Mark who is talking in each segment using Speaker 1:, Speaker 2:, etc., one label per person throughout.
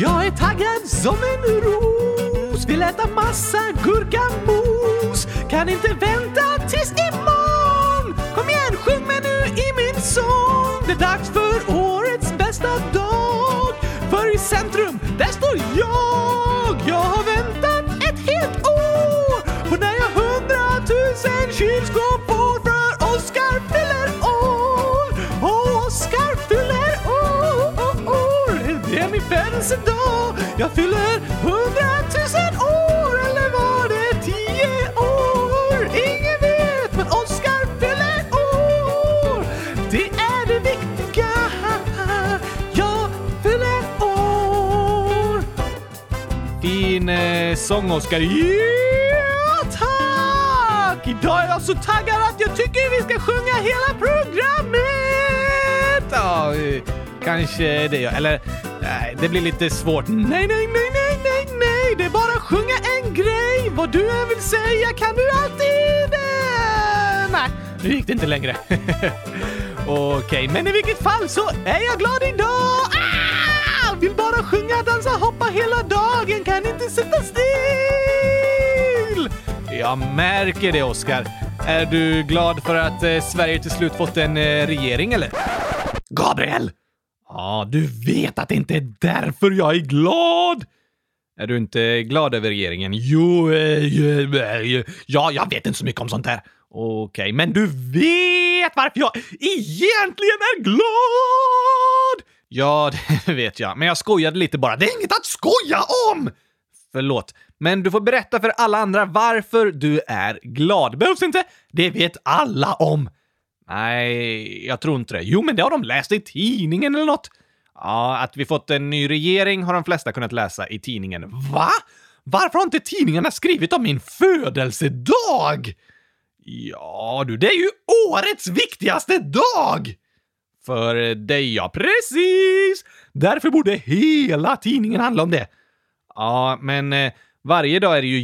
Speaker 1: Jag är taggad som en ros. Vill äta massa gurkamos. Kan inte vänta tills imorgon. Kom igen, sjung med nu i min sång. Det är dags för årets bästa dag. För i centrum, där står jag. Jag har väntat ett helt år på när jag hundratusen kylskåp tusen dag. Jag fyller hundratusen år. Eller var det tio år? Ingen vet, men Oskar fyller år. Det är det viktiga. Jag fyller år. Fin eh, sång, Oskar. Ja, tack! Idag är jag så taggad att jag tycker vi ska sjunga hela programmet! Ja, kanske det. Eller, det blir lite svårt. Nej, nej, nej, nej, nej, nej! Det är bara att sjunga en grej! Vad du än vill säga kan du alltid... Nej, nu gick det inte längre. Okej, men i vilket fall så är jag glad idag! Ah! Vill bara sjunga, dansa, hoppa hela dagen, kan inte sitta still! Jag märker det, Oskar. Är du glad för att eh, Sverige till slut fått en eh, regering, eller? Gabriel! Ja, du vet att det inte är därför jag är glad! Är du inte glad över regeringen? Jo, eh, eh, ja, jag vet inte så mycket om sånt där. Okej, men du vet varför jag egentligen är glad! Ja, det vet jag, men jag skojade lite bara. Det är inget att skoja om! Förlåt, men du får berätta för alla andra varför du är glad. Behövs inte, det vet alla om. Nej, jag tror inte det. Jo, men det har de läst i tidningen eller något. Ja, att vi fått en ny regering har de flesta kunnat läsa i tidningen. Va? Varför har inte tidningarna skrivit om min födelsedag? Ja, du, det är ju årets viktigaste dag! För dig, ja. Precis! Därför borde hela tidningen handla om det. Ja, men eh, varje dag är det ju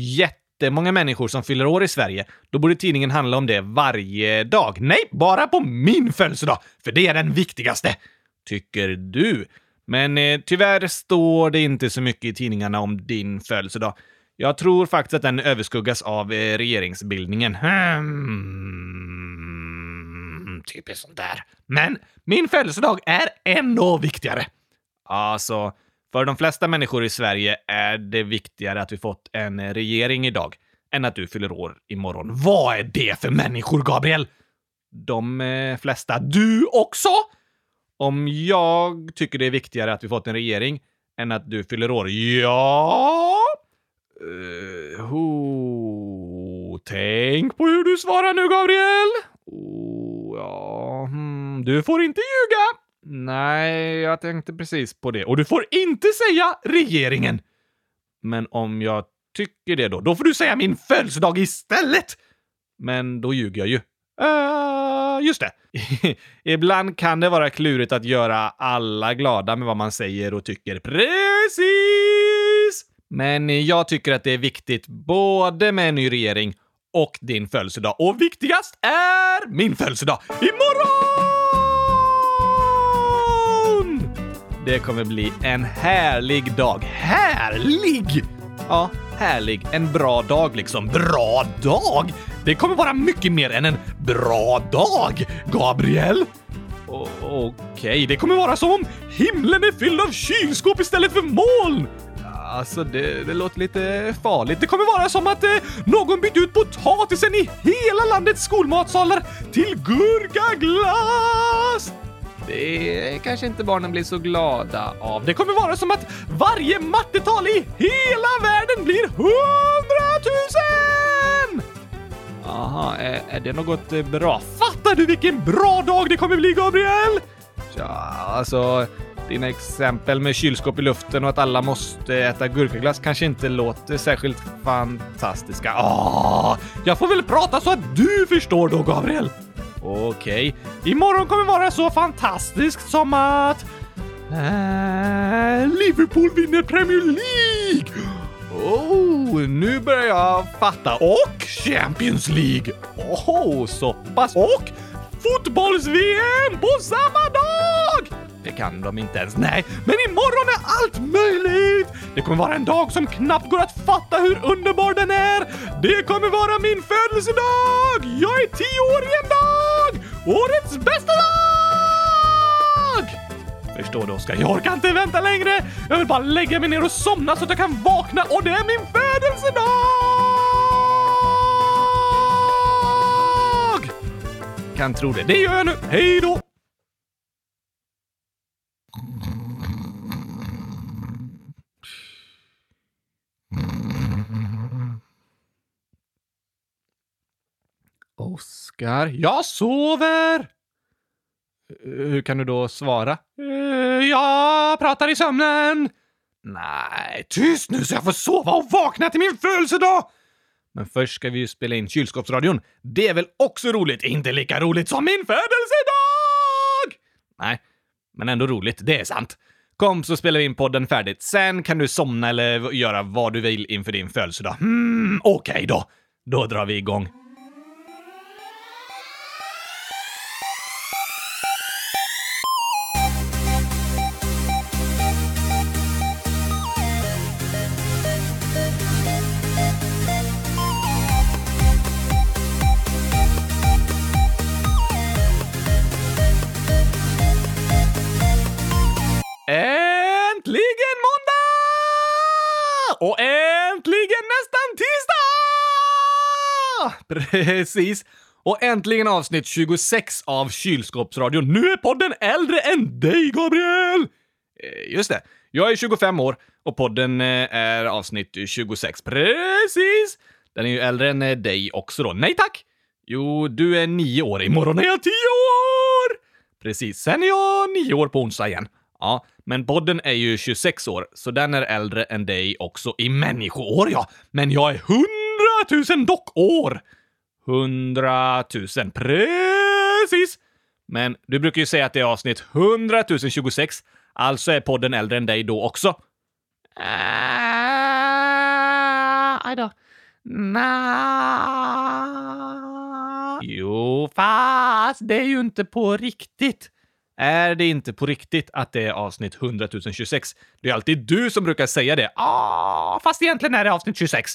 Speaker 1: jättemånga människor som fyller år i Sverige. Då borde tidningen handla om det varje dag. Nej, bara på min födelsedag, för det är den viktigaste. Tycker du? Men eh, tyvärr står det inte så mycket i tidningarna om din födelsedag. Jag tror faktiskt att den överskuggas av eh, regeringsbildningen. Hmm, typiskt sånt där. Men min födelsedag är ännu viktigare. Alltså, för de flesta människor i Sverige är det viktigare att vi fått en regering idag än att du fyller år imorgon. Vad är det för människor, Gabriel? De eh, flesta. Du också? Om jag tycker det är viktigare att vi fått en regering än att du fyller år? Ja? Uh, ho. Tänk på hur du svarar nu, Gabriel! Oh, ja, hmm. Du får inte ljuga! Nej, jag tänkte precis på det. Och du får inte säga regeringen! Men om jag tycker det då, då får du säga min födelsedag istället! Men då ljuger jag ju. Uh, just det. Ibland kan det vara klurigt att göra alla glada med vad man säger och tycker. Precis! Men jag tycker att det är viktigt både med en ny regering och din födelsedag. Och viktigast är min födelsedag imorgon! Det kommer bli en härlig dag. Härlig! Ja, härlig. En bra dag liksom. Bra dag! Det kommer vara mycket mer än en bra dag, Gabriel! Okej, okay. det kommer vara som om himlen är fylld av kylskåp istället för moln! Alltså, det, det låter lite farligt. Det kommer vara som att eh, någon bytt ut potatisen i hela landets skolmatsalar till gurkaglass! Det kanske inte barnen blir så glada av. Det kommer vara som att varje mattetal i hela världen blir hundratusen! Aha, är, är det något eh, bra? Fattar du vilken bra dag det kommer bli, Gabriel? Ja, alltså, dina exempel med kylskåp i luften och att alla måste äta gurkaglass kanske inte låter särskilt fantastiska. Ah, jag får väl prata så att du förstår då, Gabriel. Okej, imorgon kommer vara så fantastiskt som att... Äh, Liverpool vinner Premier League! Oh, nu börjar jag fatta. Och Champions League! Oh, så pass. Och fotbolls-VM på samma dag! Det kan de inte ens. Nej, men imorgon är allt möjligt! Det kommer vara en dag som knappt går att fatta hur underbar den är. Det kommer vara min födelsedag! Jag är tio år i en dag! Årets bästa dag! Förstår du Oskar? Jag orkar inte vänta längre. Jag vill bara lägga mig ner och somna så att jag kan vakna och det är min födelsedag! Kan tro det. Det gör jag nu. Hej då! Oskar, jag sover! Hur kan du då svara? Eh, jag pratar i sömnen. Nej, tyst nu så jag får sova och vakna till min födelsedag! Men först ska vi ju spela in kylskåpsradion. Det är väl också roligt? Inte lika roligt som min födelsedag! Nej, men ändå roligt. Det är sant. Kom så spelar vi in podden färdigt. Sen kan du somna eller göra vad du vill inför din födelsedag. Hmm, okej då. Då drar vi igång. Precis. Och äntligen avsnitt 26 av Kylskåpsradion. Nu är podden äldre än dig, Gabriel! Eh, just det. Jag är 25 år och podden eh, är avsnitt 26. Precis! Den är ju äldre än eh, dig också då. Nej tack! Jo, du är nio år. Imorgon är jag tio år! Precis. Sen är jag nio år på onsdag igen. Ja, men podden är ju 26 år, så den är äldre än dig också i människoår, ja. Men jag är hundratusen dock-år! Hundratusen, precis! Men du brukar ju säga att det är avsnitt 100 026, alltså är podden äldre än dig då också. Äh, då. Nja... Jo, fast det är ju inte på riktigt. Är det inte på riktigt att det är avsnitt 100 026? Det är alltid du som brukar säga det. Ah, fast egentligen är det avsnitt 26.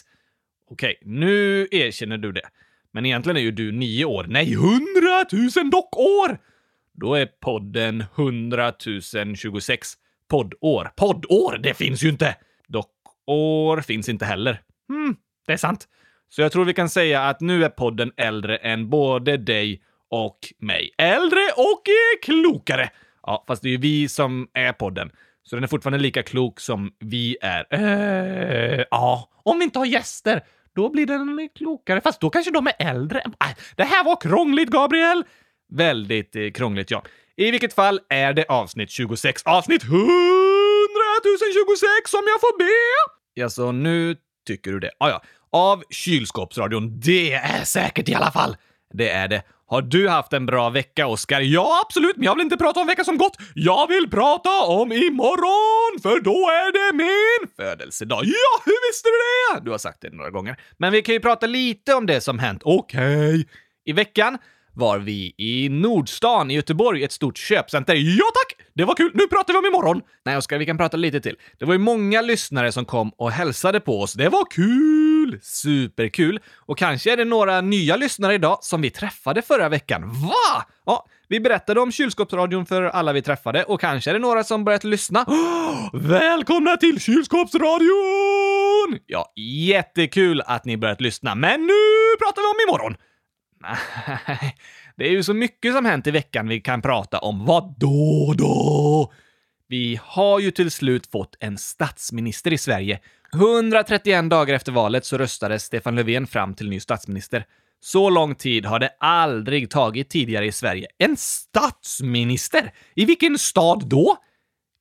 Speaker 1: Okej, nu erkänner du det. Men egentligen är ju du nio år. Nej, 100 000 dock år! Då är podden 100 026 poddår. Poddår, det finns ju inte! Dockår finns inte heller. Hmm, det är sant. Så jag tror vi kan säga att nu är podden äldre än både dig och mig. Äldre och eh, klokare! Ja, fast det är ju vi som är podden. Så den är fortfarande lika klok som vi är. Eh, ja, om vi inte har gäster, då blir den klokare. Fast då kanske de är äldre. Äh, det här var krångligt, Gabriel! Väldigt eh, krångligt, ja. I vilket fall är det avsnitt 26. Avsnitt 100 026 om jag får be! Ja, så nu tycker du det. Ah, ja, av kylskåpsradion. Det är säkert i alla fall. Det är det. Har du haft en bra vecka, Oskar? Ja, absolut, men jag vill inte prata om veckan som gått. Jag vill prata om imorgon, för då är det min födelsedag. Ja, hur visste du det? Du har sagt det några gånger. Men vi kan ju prata lite om det som hänt. Okej. I veckan var vi i Nordstan i Göteborg, ett stort köpcenter. Ja tack! Det var kul, nu pratar vi om imorgon! Nej Oskar, vi kan prata lite till. Det var ju många lyssnare som kom och hälsade på oss. Det var kul! Superkul! Och kanske är det några nya lyssnare idag som vi träffade förra veckan. Va? Ja, vi berättade om kylskåpsradion för alla vi träffade och kanske är det några som börjat lyssna. Oh, välkomna till kylskåpsradion! Ja, jättekul att ni börjat lyssna, men nu pratar vi om imorgon. Nej, det är ju så mycket som hänt i veckan vi kan prata om. Vad då då? Vi har ju till slut fått en statsminister i Sverige. 131 dagar efter valet så röstade Stefan Löfven fram till ny statsminister. Så lång tid har det aldrig tagit tidigare i Sverige. En statsminister? I vilken stad då?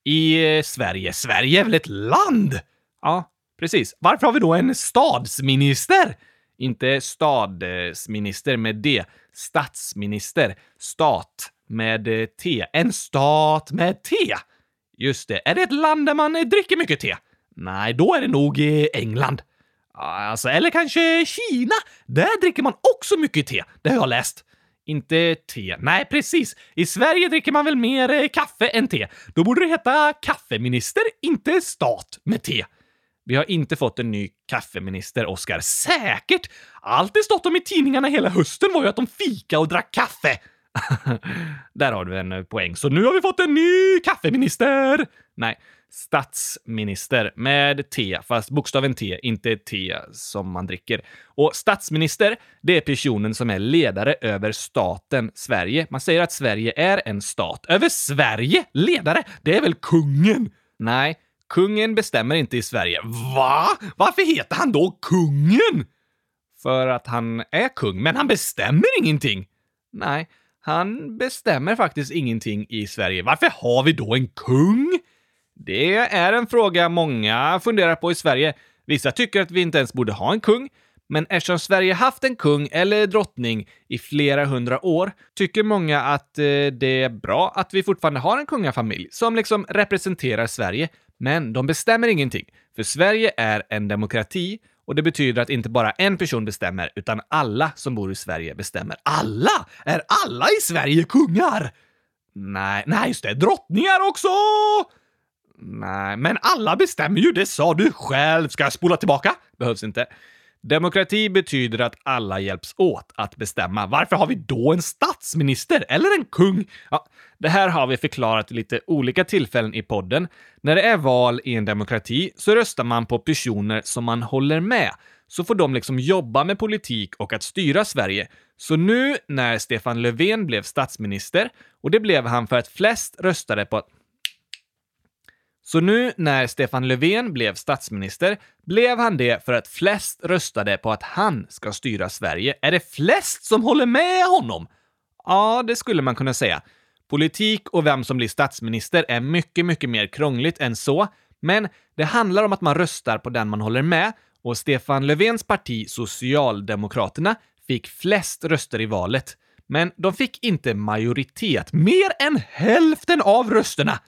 Speaker 1: I eh, Sverige. Sverige är väl ett land? Ja, precis. Varför har vi då en stadsminister? Inte stadsminister med D. Statsminister. Stat med eh, T. En stat med T! Just det. Är det ett land där man eh, dricker mycket te? Nej, då är det nog eh, England. Ah, alltså, eller kanske Kina. Där dricker man också mycket te. Det har jag läst. Inte te. Nej, precis. I Sverige dricker man väl mer kaffe än te. Då borde det heta kaffeminister, inte stat med te. Vi har inte fått en ny kaffeminister, Oskar. Säkert! Allt det stått om i tidningarna hela hösten var ju att de fika och drack kaffe. Där har du en eh, poäng. Så nu har vi fått en ny kaffeminister! Nej, statsminister med T, fast bokstaven T, inte T som man dricker. Och statsminister, det är personen som är ledare över staten Sverige. Man säger att Sverige är en stat. Över Sverige? Ledare? Det är väl kungen? Nej, kungen bestämmer inte i Sverige. Va? Varför heter han då kungen? För att han är kung, men han bestämmer ingenting. Nej, han bestämmer faktiskt ingenting i Sverige. Varför har vi då en kung? Det är en fråga många funderar på i Sverige. Vissa tycker att vi inte ens borde ha en kung, men eftersom Sverige haft en kung eller drottning i flera hundra år tycker många att eh, det är bra att vi fortfarande har en kungafamilj som liksom representerar Sverige. Men de bestämmer ingenting, för Sverige är en demokrati och det betyder att inte bara en person bestämmer, utan alla som bor i Sverige bestämmer. Alla? Är alla i Sverige kungar? Nej, nej just det, drottningar också! Nej, men alla bestämmer ju, det sa du själv. Ska jag spola tillbaka? Behövs inte. Demokrati betyder att alla hjälps åt att bestämma. Varför har vi då en statsminister eller en kung? Ja, det här har vi förklarat i lite olika tillfällen i podden. När det är val i en demokrati så röstar man på personer som man håller med, så får de liksom jobba med politik och att styra Sverige. Så nu när Stefan Löfven blev statsminister, och det blev han för att flest röstade på att så nu när Stefan Löfven blev statsminister blev han det för att flest röstade på att han ska styra Sverige. Är det flest som håller med honom? Ja, det skulle man kunna säga. Politik och vem som blir statsminister är mycket, mycket mer krångligt än så, men det handlar om att man röstar på den man håller med och Stefan Löfvens parti Socialdemokraterna fick flest röster i valet. Men de fick inte majoritet, mer än hälften av rösterna!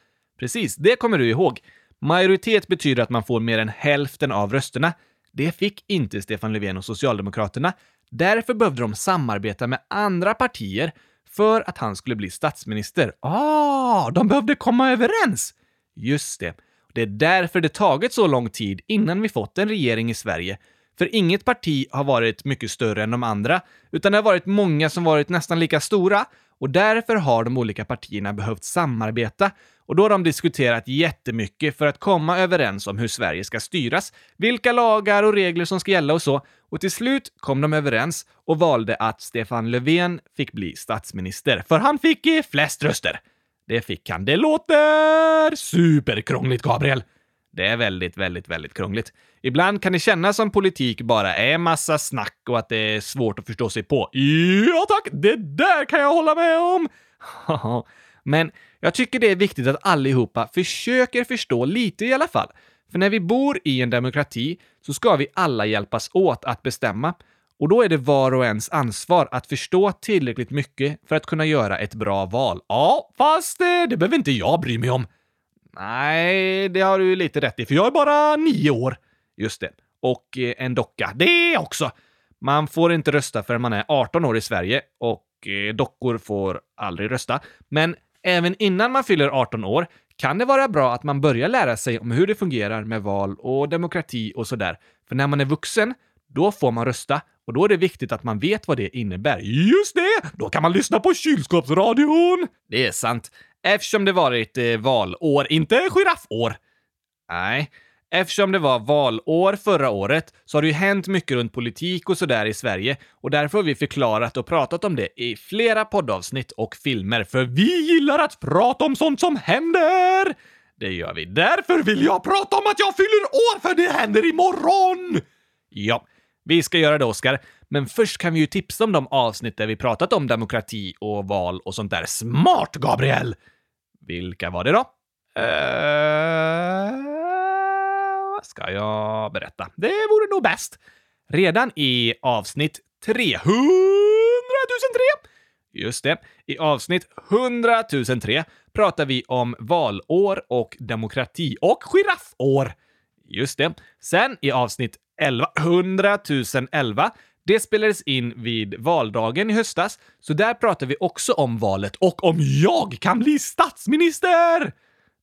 Speaker 1: Precis, det kommer du ihåg. Majoritet betyder att man får mer än hälften av rösterna. Det fick inte Stefan Löfven och Socialdemokraterna. Därför behövde de samarbeta med andra partier för att han skulle bli statsminister. Ah, de behövde komma överens! Just det. Det är därför det tagit så lång tid innan vi fått en regering i Sverige. För inget parti har varit mycket större än de andra, utan det har varit många som varit nästan lika stora och därför har de olika partierna behövt samarbeta och då har de diskuterat jättemycket för att komma överens om hur Sverige ska styras, vilka lagar och regler som ska gälla och så. Och till slut kom de överens och valde att Stefan Löfven fick bli statsminister, för han fick flest röster. Det fick han. Det låter superkrångligt, Gabriel. Det är väldigt, väldigt, väldigt krångligt. Ibland kan det kännas som politik bara är massa snack och att det är svårt att förstå sig på. Ja tack, det där kan jag hålla med om! Men jag tycker det är viktigt att allihopa försöker förstå lite i alla fall. För när vi bor i en demokrati så ska vi alla hjälpas åt att bestämma. Och då är det var och ens ansvar att förstå tillräckligt mycket för att kunna göra ett bra val. Ja, fast eh, det behöver inte jag bry mig om. Nej, det har du lite rätt i, för jag är bara nio år. Just det. Och eh, en docka. Det också! Man får inte rösta förrän man är 18 år i Sverige och eh, dockor får aldrig rösta. Men även innan man fyller 18 år kan det vara bra att man börjar lära sig om hur det fungerar med val och demokrati och sådär. För när man är vuxen, då får man rösta och då är det viktigt att man vet vad det innebär. Just det! Då kan man lyssna på kylskåpsradion! Det är sant. Eftersom det varit eh, valår, inte giraffår. Nej, Eftersom det var valår förra året så har det ju hänt mycket runt politik och sådär i Sverige och därför har vi förklarat och pratat om det i flera poddavsnitt och filmer, för vi gillar att prata om sånt som händer! Det gör vi. Därför vill jag prata om att jag fyller år, för det händer imorgon! Ja, vi ska göra det, Oskar. Men först kan vi ju tipsa om de avsnitt där vi pratat om demokrati och val och sånt där. Smart, Gabriel! Vilka var det då? Uh ska jag berätta. Det vore nog bäst. Redan i avsnitt 300 003 Just det. I avsnitt 100 003 pratar vi om valår och demokrati och giraffår. Just det. Sen i avsnitt 11 100 011 det spelades in vid valdagen i höstas, så där pratar vi också om valet och om jag kan bli statsminister!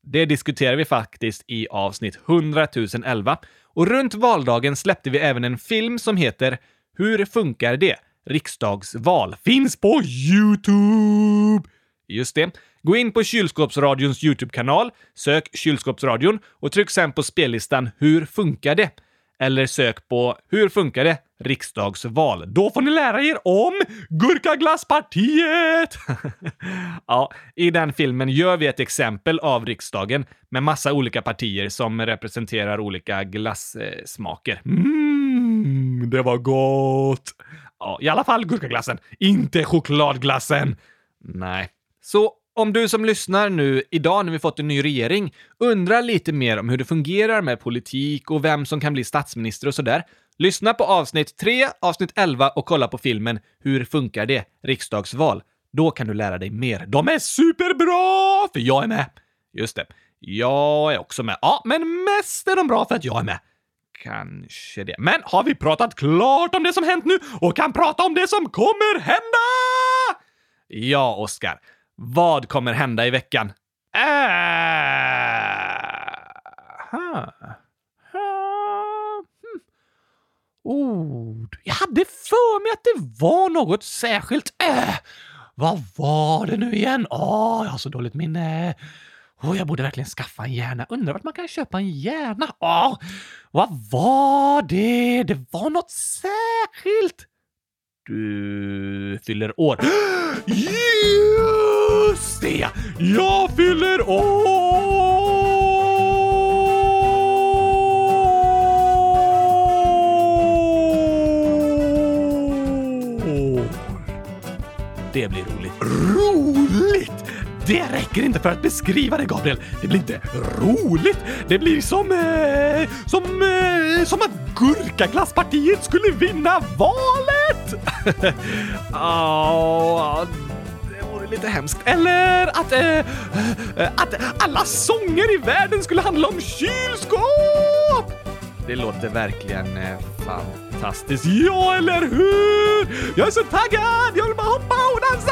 Speaker 1: Det diskuterar vi faktiskt i avsnitt 100 011 och runt valdagen släppte vi även en film som heter Hur funkar det? Riksdagsval. Finns på YouTube! Just det. Gå in på Kylskåpsradions YouTube-kanal, sök Kylskåpsradion och tryck sen på spellistan Hur funkar det? Eller sök på Hur funkar det? Riksdagsval. Då får ni lära er om Gurkaglasspartiet! ja, i den filmen gör vi ett exempel av riksdagen med massa olika partier som representerar olika glassmaker. Mm, det var gott! Ja, i alla fall gurkaglassen, inte chokladglassen. Nej. Så om du som lyssnar nu idag när vi fått en ny regering undrar lite mer om hur det fungerar med politik och vem som kan bli statsminister och sådär, lyssna på avsnitt 3, avsnitt 11 och kolla på filmen Hur funkar det? Riksdagsval. Då kan du lära dig mer. De är superbra! För jag är med. Just det. Jag är också med. Ja, men mest är de bra för att jag är med. Kanske det. Men har vi pratat klart om det som hänt nu och kan prata om det som kommer hända? Ja, Oskar. Vad kommer hända i veckan? Äh... Ha. Ha. Hm. Ord. Jag hade för mig att det var något särskilt. Äh. Vad var det nu igen? Åh, jag har så dåligt minne. Oh, jag borde verkligen skaffa en hjärna. Undrar vart man kan köpa en hjärna? Åh, vad var det? Det var något särskilt. Du fyller år. Just det! Jag fyller år! Det blir roligt. Roligt! Det räcker inte för att beskriva det, Gabriel. Det blir inte roligt. Det blir som... Eh, som... Eh, som att Gurkaglasspartiet skulle vinna valet! oh, det vore lite hemskt. Eller att... Eh, eh, att alla sånger i världen skulle handla om kylskåp! Det låter verkligen eh, fantastiskt. Ja, eller hur? Jag är så taggad! Jag vill bara hoppa och dansa!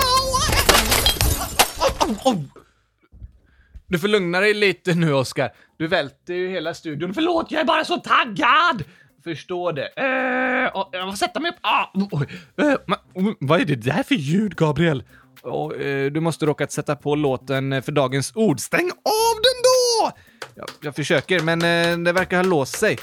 Speaker 1: Du får lugna dig lite nu, Oskar. Du välter ju hela studion. Förlåt, jag är bara så taggad! Förstår det. Uh, jag får sätta mig upp. Ah, uh, vad är det där för ljud, Gabriel? Oh, du måste råkat sätta på låten för dagens ord. Stäng av den då! Jag, jag försöker, men det verkar ha låst sig.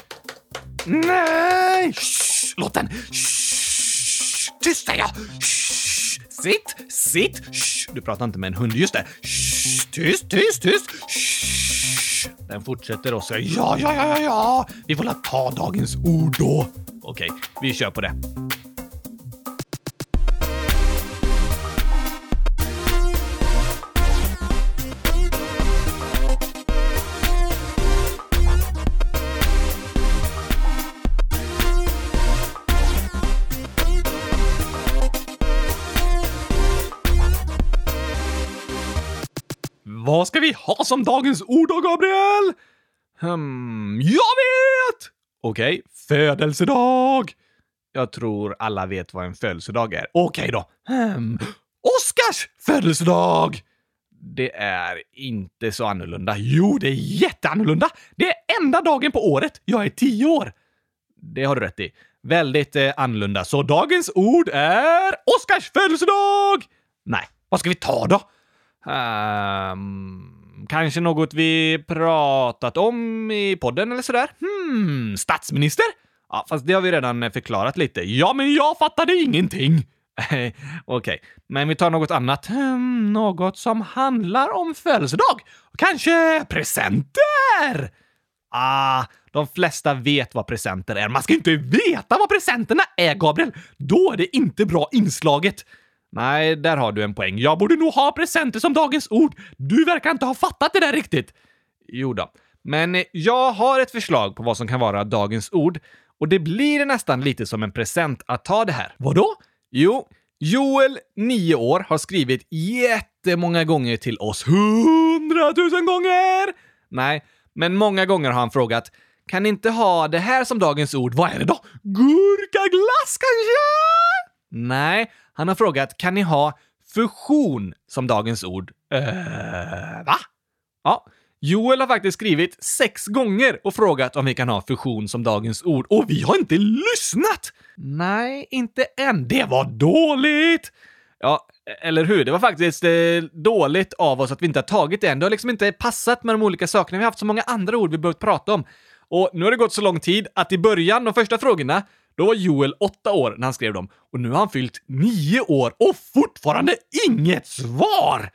Speaker 1: Nej! Shh, låt den! Shh, tyst säger jag! Shh, sitt, sitt! Shh, du pratar inte med en hund, just det. Shh, tyst, tyst, tyst! Shh. Den fortsätter och säger ja, ja, ja, ja, ja. Vi får ta dagens ord då. Okej, vi kör på det. Vi ha som dagens ord då, Gabriel? Hmm, jag vet! Okej, okay. födelsedag. Jag tror alla vet vad en födelsedag är. Okej okay då. Hmm. Oscars födelsedag! Det är inte så annorlunda. Jo, det är jätteannorlunda. Det är enda dagen på året jag är tio år. Det har du rätt i. Väldigt eh, annorlunda. Så dagens ord är Oscars födelsedag! Nej, vad ska vi ta då? Um, kanske något vi pratat om i podden eller sådär? Hmm, statsminister? Ja, fast det har vi redan förklarat lite. Ja, men jag fattade ingenting. Okej, okay. men vi tar något annat. Hmm, något som handlar om födelsedag. Kanske presenter? Ah, de flesta vet vad presenter är. Man ska inte veta vad presenterna är, Gabriel! Då är det inte bra inslaget. Nej, där har du en poäng. Jag borde nog ha presenter som dagens ord. Du verkar inte ha fattat det där riktigt. Jo då. Men eh, jag har ett förslag på vad som kan vara dagens ord och det blir nästan lite som en present att ta det här. Vadå? Jo, Joel, 9 år, har skrivit jättemånga gånger till oss. Hundratusen gånger! Nej, men många gånger har han frågat kan ni inte ha det här som dagens ord? Vad är det då? Gurkaglass kanske? Nej, han har frågat kan ni ha fusion som dagens ord? Uh, va? Ja, Joel har faktiskt skrivit sex gånger och frågat om vi kan ha fusion som dagens ord och vi har inte lyssnat! Nej, inte än. Det var dåligt! Ja, eller hur? Det var faktiskt eh, dåligt av oss att vi inte har tagit det än. Det har liksom inte passat med de olika sakerna. Vi har haft så många andra ord vi behövt prata om. Och nu har det gått så lång tid att i början, de första frågorna, då var Joel åtta år när han skrev dem. Och nu har han fyllt nio år och fortfarande inget svar!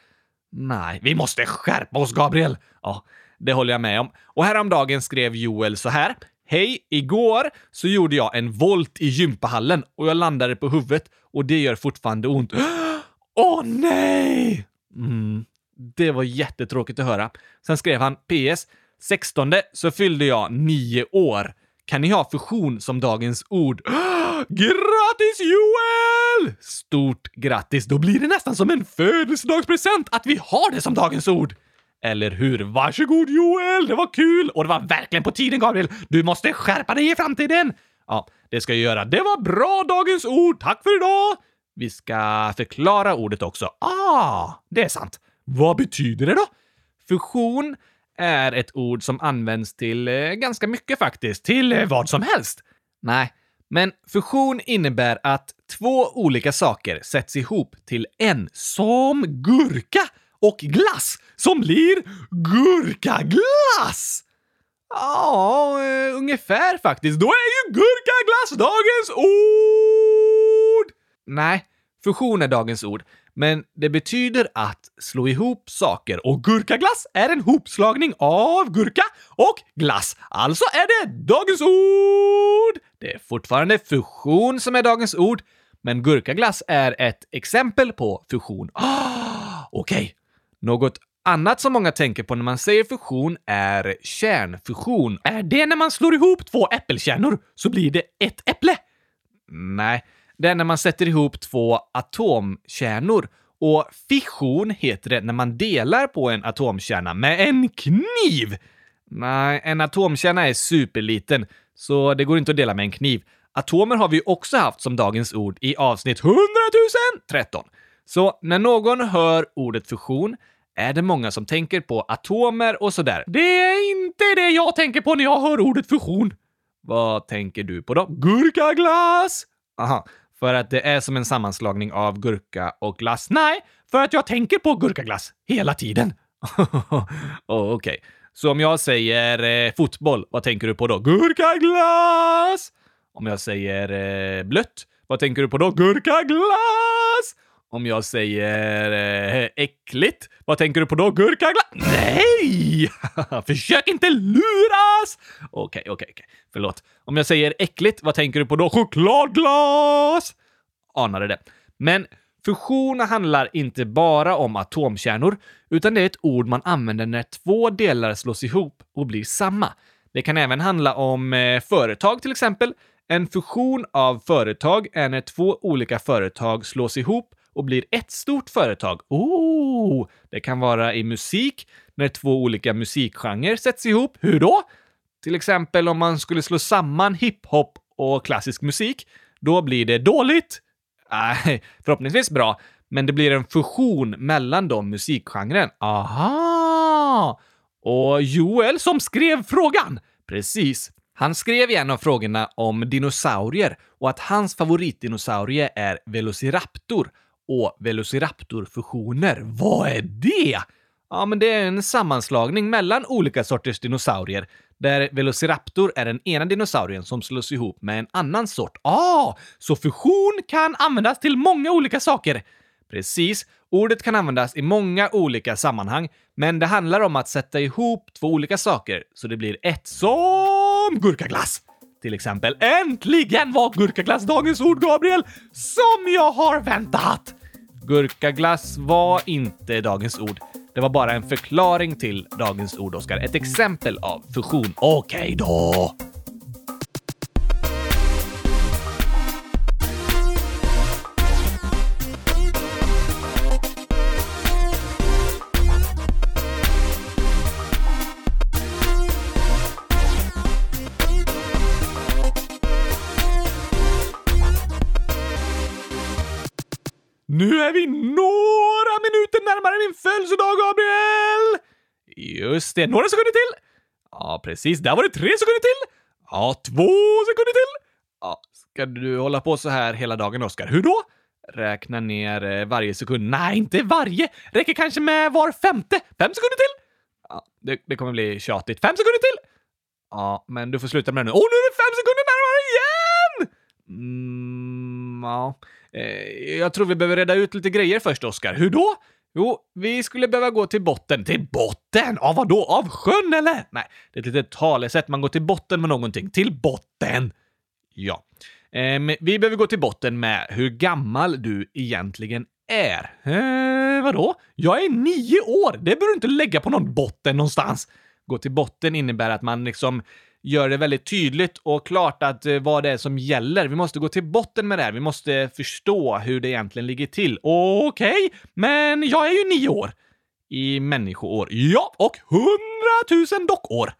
Speaker 1: Nej, vi måste skärpa oss, Gabriel! Ja, det håller jag med om. Och häromdagen skrev Joel så här. Hej! Igår så gjorde jag en volt i gympahallen och jag landade på huvudet och det gör fortfarande ont. Åh oh, nej! Mm, det var jättetråkigt att höra. Sen skrev han PS. 16 så fyllde jag nio år. Kan ni ha fusion som dagens ord? Grattis Joel! Stort grattis! Då blir det nästan som en födelsedagspresent att vi har det som dagens ord. Eller hur? Varsågod Joel, det var kul! Och det var verkligen på tiden Gabriel! Du måste skärpa dig i framtiden! Ja, det ska jag göra. Det var bra dagens ord! Tack för idag! Vi ska förklara ordet också. Ah, det är sant. Vad betyder det då? Fusion är ett ord som används till eh, ganska mycket faktiskt. Till eh, vad som helst. Nej, men fusion innebär att två olika saker sätts ihop till en, som gurka och glass, som blir gurkaglass! Ja, eh, ungefär faktiskt. Då är ju gurkaglass dagens ord! Nej, fusion är dagens ord, men det betyder att slå ihop saker och gurkaglass är en hopslagning av gurka och glass. Alltså är det dagens ord! Det är fortfarande fusion som är dagens ord, men gurkaglass är ett exempel på fusion. Oh, Okej. Okay. Något annat som många tänker på när man säger fusion är kärnfusion. Är det när man slår ihop två äppelkärnor så blir det ett äpple? Nej, det är när man sätter ihop två atomkärnor. Och fission heter det när man delar på en atomkärna med en kniv! Nej, en atomkärna är superliten, så det går inte att dela med en kniv. Atomer har vi också haft som dagens ord i avsnitt 100 013. Så när någon hör ordet fusion är det många som tänker på atomer och sådär. Det är inte det jag tänker på när jag hör ordet fusion. Vad tänker du på då? Gurkaglass! Aha, för att det är som en sammanslagning av gurka och glass? Nej, för att jag tänker på gurkaglass hela tiden. oh, Okej. Okay. Så om jag säger eh, fotboll, vad tänker du på då? Gurkaglass! Om jag säger eh, blött, vad tänker du på då? Gurkaglass! Om jag säger eh, äckligt, vad tänker du på då? Gurkaglass? Nej! Försök inte luras! Okej, okay, okej, okay, okej. Okay. Förlåt. Om jag säger äckligt, vad tänker du på då? Chokladglas! Anade det. Men fusion handlar inte bara om atomkärnor, utan det är ett ord man använder när två delar slås ihop och blir samma. Det kan även handla om eh, företag till exempel. En fusion av företag är när två olika företag slås ihop och blir ett stort företag. Oh! Det kan vara i musik, när två olika musikgenrer sätts ihop. Hur då? Till exempel om man skulle slå samman hiphop och klassisk musik. Då blir det dåligt. Nej, förhoppningsvis bra, men det blir en fusion mellan de musikgenren. Aha! Och Joel som skrev frågan! Precis. Han skrev i en av frågorna om dinosaurier och att hans favoritdinosaurie är Velociraptor och Velociraptor-fusioner. Vad är det? Ja, men det är en sammanslagning mellan olika sorters dinosaurier där Velociraptor är den ena dinosaurien som slås ihop med en annan sort. Ah, så fusion kan användas till många olika saker. Precis. Ordet kan användas i många olika sammanhang, men det handlar om att sätta ihop två olika saker så det blir ett som gurkaglass. Till exempel. Äntligen var gurkaglass dagens ord, Gabriel! Som jag har väntat! Gurkaglass var inte dagens ord. Det var bara en förklaring till dagens ord, Oskar. Ett exempel av fusion. Okej okay då! Just det, några sekunder till. Ja, precis. Där var det tre sekunder till. Ja, två sekunder till. Ja, ska du hålla på så här hela dagen, Oskar? Hur då? Räkna ner eh, varje sekund. Nej, inte varje. Räcker kanske med var femte. Fem sekunder till. Ja, det, det kommer bli tjatigt. Fem sekunder till. Ja, men du får sluta med det nu. Åh, nu är det fem sekunder närmare igen! Mm, ja. Eh, jag tror vi behöver reda ut lite grejer först, Oskar. Hur då? Jo, vi skulle behöva gå till botten. Till botten? Av vad då? Av sjön eller? Nej, det är ett litet talesätt. Man går till botten med någonting. Till botten! Ja. Ehm, vi behöver gå till botten med hur gammal du egentligen är. Ehm, vadå? Jag är nio år! Det behöver du inte lägga på någon botten någonstans. Gå till botten innebär att man liksom gör det väldigt tydligt och klart att eh, vad det är som gäller. Vi måste gå till botten med det här. Vi måste förstå hur det egentligen ligger till. Okej, okay, men jag är ju nio år. I människoår. Ja, och hundratusen dockår.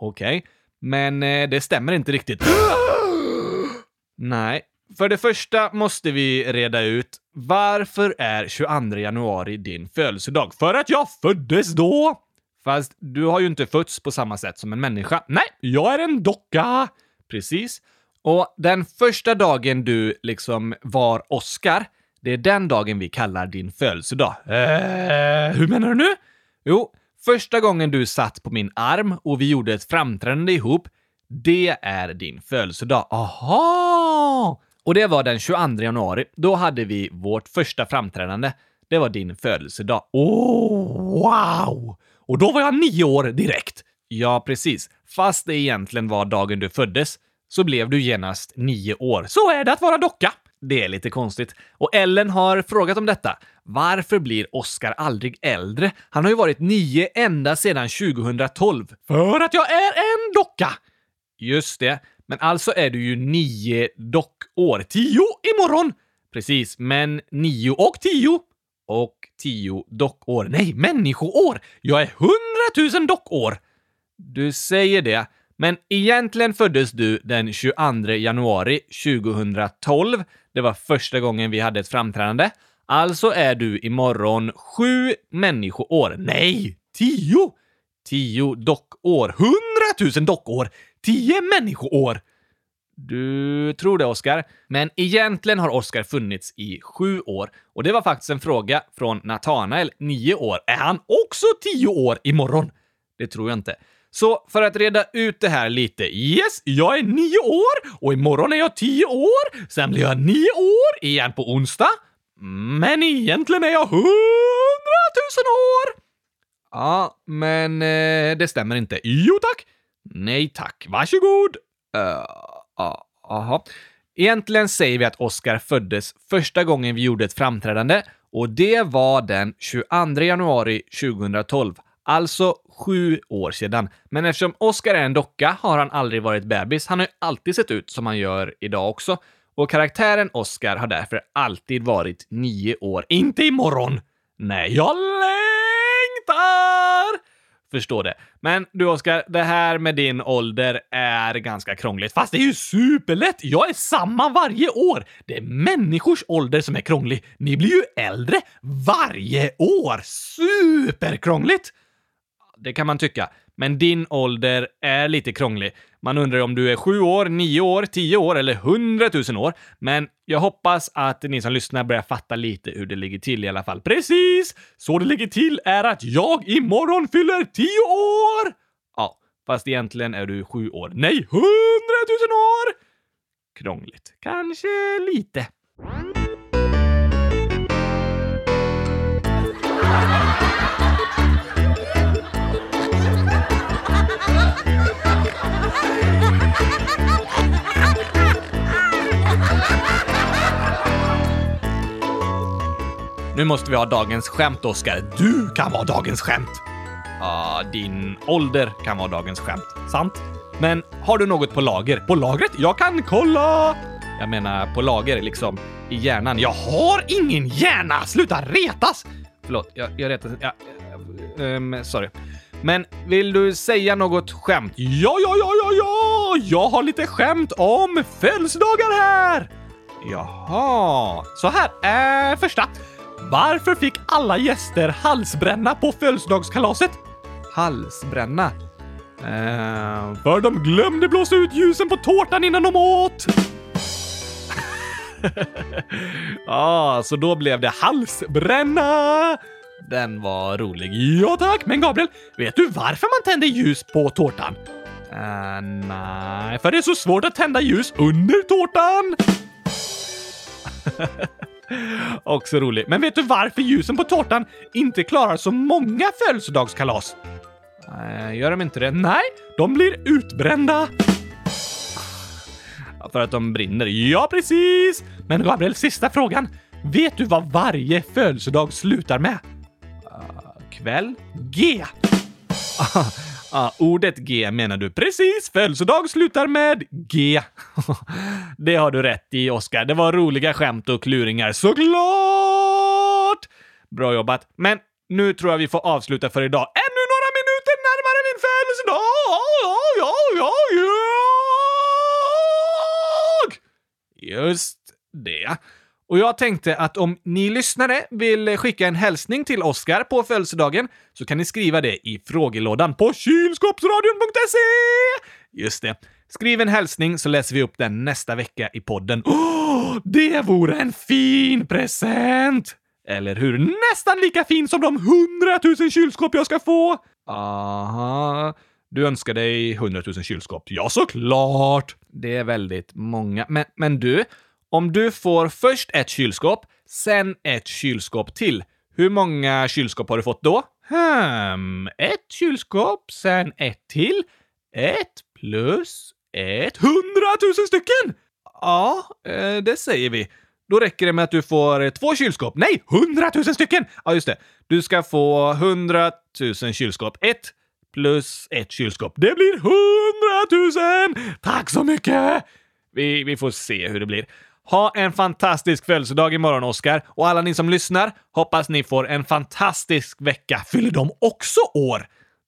Speaker 1: Okej, okay, men eh, det stämmer inte riktigt. Nej. För det första måste vi reda ut varför är 22 januari din födelsedag? För att jag föddes då! Fast du har ju inte fötts på samma sätt som en människa. Nej, jag är en docka! Precis. Och den första dagen du liksom var Oscar, det är den dagen vi kallar din födelsedag. Eh, hur menar du nu? Jo, första gången du satt på min arm och vi gjorde ett framträdande ihop, det är din födelsedag. Aha! Och det var den 22 januari. Då hade vi vårt första framträdande. Det var din födelsedag. Oh, wow! Och då var jag nio år direkt. Ja, precis. Fast det egentligen var dagen du föddes, så blev du genast nio år. Så är det att vara docka. Det är lite konstigt. Och Ellen har frågat om detta. Varför blir Oscar aldrig äldre? Han har ju varit nio ända sedan 2012. För att jag är en docka! Just det. Men alltså är du ju nio dockår. Tio imorgon! Precis, men nio och tio och tio dockår. Nej, människoår! Jag är hundratusen dockår! Du säger det, men egentligen föddes du den 22 januari 2012. Det var första gången vi hade ett framträdande. Alltså är du imorgon sju människoår. Nej, tio! Tio dockår. Hundratusen dockår! Tio människoår! Du tror det, Oscar, Men egentligen har Oscar funnits i sju år. Och det var faktiskt en fråga från Nathanael, nio år. Är han också tio år imorgon? Det tror jag inte. Så för att reda ut det här lite. Yes, jag är nio år och imorgon är jag tio år. Sen blir jag nio år igen på onsdag. Men egentligen är jag hundratusen år! Ja, men eh, det stämmer inte. Jo tack! Nej tack, varsågod! Uh, Aha. Egentligen säger vi att Oscar föddes första gången vi gjorde ett framträdande och det var den 22 januari 2012. Alltså sju år sedan. Men eftersom Oscar är en docka har han aldrig varit bebis. Han har ju alltid sett ut som han gör idag också. Och karaktären Oscar har därför alltid varit nio år. Inte imorgon! Nej, jag längtar! Förstå det. Men du Oskar, det här med din ålder är ganska krångligt. Fast det är ju superlätt! Jag är samma varje år! Det är människors ålder som är krånglig. Ni blir ju äldre varje år! Superkrångligt! Det kan man tycka. Men din ålder är lite krånglig. Man undrar om du är sju år, nio år, tio år eller hundratusen år. Men jag hoppas att ni som lyssnar börjar fatta lite hur det ligger till i alla fall. Precis! Så det ligger till är att jag imorgon fyller tio år! Ja, fast egentligen är du sju år. Nej, hundratusen år! Krångligt. Kanske lite. Nu måste vi ha dagens skämt, Oskar. Du kan vara dagens skämt! Ja, din ålder kan vara dagens skämt. Sant? Men har du något på lager? På lagret? Jag kan kolla! Jag menar på lager, liksom i hjärnan. Jag har ingen hjärna! Sluta retas! Förlåt, jag, jag retas... Ja, um, sorry. Men vill du säga något skämt? Ja, ja, ja, ja, ja! Jag har lite skämt om födelsedagar här! Jaha, så här. är första. Varför fick alla gäster halsbränna på födelsedagskalaset? halsbränna? Eh, för de glömde blåsa ut ljusen på tårtan innan de åt! Ja, så då blev det halsbränna! Den var rolig. Ja tack, men Gabriel, vet du varför man tänder ljus på tårtan? Uh, nej, för det är så svårt att tända ljus under tårtan! Också rolig. Men vet du varför ljusen på tårtan inte klarar så många födelsedagskalas? Uh, gör de inte det? Nej, de blir utbrända. För att de brinner? Ja, precis! Men Gabriel, sista frågan. Vet du vad varje födelsedag slutar med? Uh, kväll? G. Ah, ordet G menar du. Precis! Födelsedag slutar med G. det har du rätt i, Oskar. Det var roliga skämt och kluringar, såklart! Bra jobbat. Men nu tror jag vi får avsluta för idag. Ännu några minuter närmare min födelsedag! Ja, ja, ja, jag! Just det. Och jag tänkte att om ni lyssnare vill skicka en hälsning till Oskar på födelsedagen så kan ni skriva det i frågelådan på kylskåpsradion.se! Just det. Skriv en hälsning så läser vi upp den nästa vecka i podden. Oh, det vore en fin present! Eller hur? Nästan lika fin som de hundratusen kylskåp jag ska få! Aha. Du önskar dig hundratusen kylskåp? Ja, såklart! Det är väldigt många. Men, men du, om du får först ett kylskåp, sen ett kylskåp till, hur många kylskåp har du fått då? Hmm, ett kylskåp, sen ett till. Ett plus ett. Hundratusen stycken! Ja, eh, det säger vi. Då räcker det med att du får två kylskåp. Nej, hundratusen stycken! Ja, just det. Du ska få hundratusen kylskåp. Ett plus ett kylskåp. Det blir hundratusen! Tack så mycket! Vi, vi får se hur det blir. Ha en fantastisk födelsedag imorgon, Oskar. Och alla ni som lyssnar, hoppas ni får en fantastisk vecka. Fyller de också år?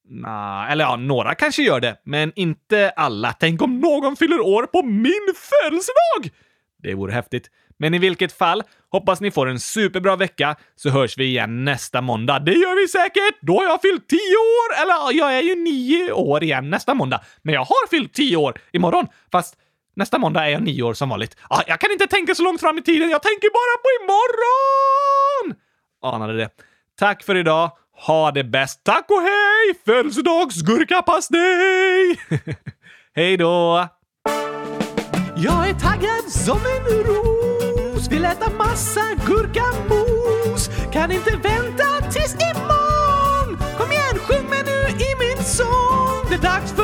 Speaker 1: Nah, eller ja, några kanske gör det, men inte alla. Tänk om någon fyller år på min födelsedag! Det vore häftigt. Men i vilket fall, hoppas ni får en superbra vecka, så hörs vi igen nästa måndag. Det gör vi säkert! Då har jag fyllt tio år! Eller jag är ju nio år igen nästa måndag. Men jag har fyllt tio år imorgon, fast Nästa måndag är jag nio år som vanligt. Ah, jag kan inte tänka så långt fram i tiden, jag tänker bara på imorgon! Anade det. Tack för idag. Ha det bäst. Tack och hej! Födelsedagsgurkapastej! hej då!
Speaker 2: Jag är taggad som en ros Vill äta massa gurkamos Kan inte vänta tills imorgon Kom igen, sjung med nu i min sång Det är dags för